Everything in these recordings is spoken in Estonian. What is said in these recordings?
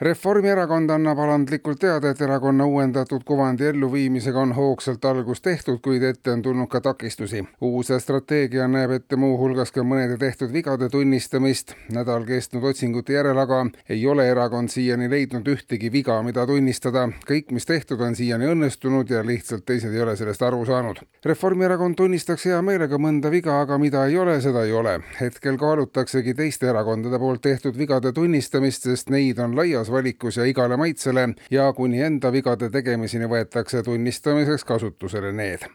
Reformierakond annab alandlikult teada, et erakonna uuendatud kuvandi elluviimisega on hoogsalt algust tehtud, kuid ette on tulnud ka takistusi. uus strateegia näeb ette muuhulgas ka mõnede tehtud vigade tunnistamist. nädal kestnud otsingute järel aga ei ole erakond siiani leidnud ühtegi viga, mida tunnistada. kõik, mis tehtud, on siiani õnnestunud ja lihtsalt teised ei ole sellest aru saanud. Reformierakond tunnistaks hea meelega mõnda viga, aga mida ei ole, seda ei ole. hetkel kaalutaksegi teiste erakondade poolt tehtud vigade tunnistamist, sest neid on laias igas valikus ja igale maitsele ja kuni enda vigade tegemiseni võetakse tunnistamiseks kasutusele need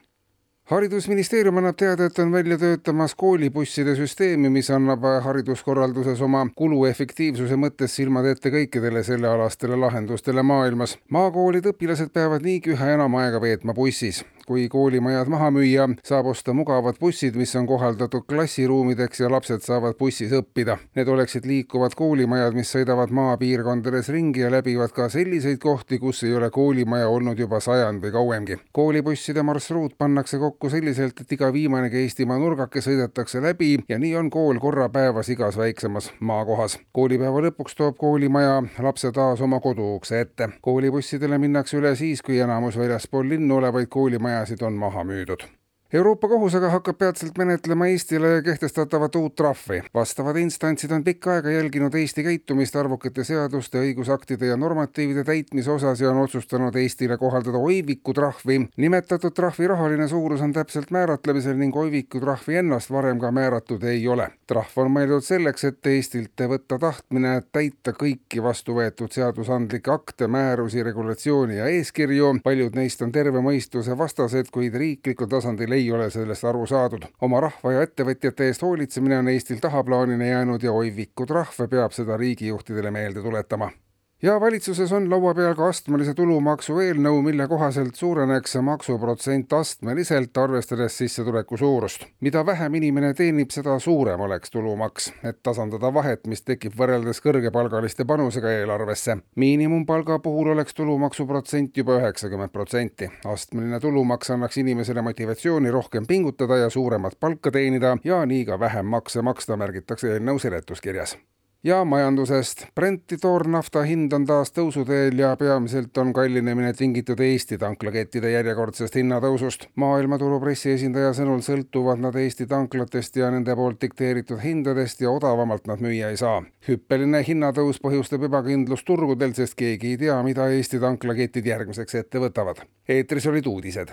haridusministeerium annab teada, et on välja töötamas koolibusside süsteemi, mis annab hariduskorralduses oma kuluefektiivsuse mõttes silmad ette kõikidele sellealastele lahendustele maailmas. maakoolide õpilased peavad niigi üha enam aega veetma bussis kui koolimajad maha müüa, saab osta mugavad bussid, mis on kohaldatud klassiruumideks ja lapsed saavad bussis õppida. Need oleksid liikuvad koolimajad, mis sõidavad maapiirkondades ringi ja läbivad ka selliseid kohti, kus ei ole koolimaja olnud juba sajand või kauemgi. koolibusside marsruut pannakse kokku selliselt, et iga viimanegi Eestimaa nurgake sõidetakse läbi ja nii on kool korra päevas igas väiksemas maakohas. koolipäeva lõpuks toob koolimaja lapse taas oma koduukse ette. koolibussidele minnakse üle siis, kui enamus väljaspool linnu olevaid koolimaja majasid on maha müüdud Euroopa Kohus aga hakkab peatselt menetlema Eestile kehtestatavat uut trahvi. vastavad instantsid on pikka aega jälginud Eesti käitumist arvukate seaduste, õigusaktide ja normatiivide täitmise osas ja on otsustanud Eestile kohaldada oiviku trahvi. nimetatud trahvi rahaline suurus on täpselt määratlemisel ning oiviku trahvi ennast varem ka määratud ei ole. trahv on mõeldud selleks, et Eestilt võtta tahtmine täita kõiki vastu võetud seadusandlikke akte, määrusi, regulatsiooni ja eeskirju. paljud neist on terve mõistuse vastased, kuid riiklikul tasandil ei ei ole sellest aru saadud. oma rahva ja ettevõtjate eest hoolitsemine on Eestil tahaplaanile jäänud ja oiviku trahve peab seda riigijuhtidele meelde tuletama ja valitsuses on laua peal ka astmelise tulumaksu eelnõu, mille kohaselt suureneks maksuprotsent astmeliselt, arvestades sissetuleku suurust. mida vähem inimene teenib, seda suurem oleks tulumaks, et tasandada vahet, mis tekib võrreldes kõrgepalgaliste panusega eelarvesse. miinimumpalga puhul oleks tulumaksuprotsent juba üheksakümmend protsenti. astmeline tulumaks annaks inimesele motivatsiooni rohkem pingutada ja suuremat palka teenida ja nii ka vähem makse maksta, märgitakse eelnõu seletuskirjas ja majandusest. Brenti toornafta hind on taas tõusuteel ja peamiselt on kallinemine tingitud Eesti tanklakettide järjekordsest hinnatõusust. maailmaturu pressiesindaja sõnul sõltuvad nad Eesti tanklatest ja nende poolt dikteeritud hindadest ja odavamalt nad müüa ei saa. hüppeline hinnatõus põhjustab ebakindlust turgudel, sest keegi ei tea, mida Eesti tanklaketid järgmiseks ette võtavad. eetris olid uudised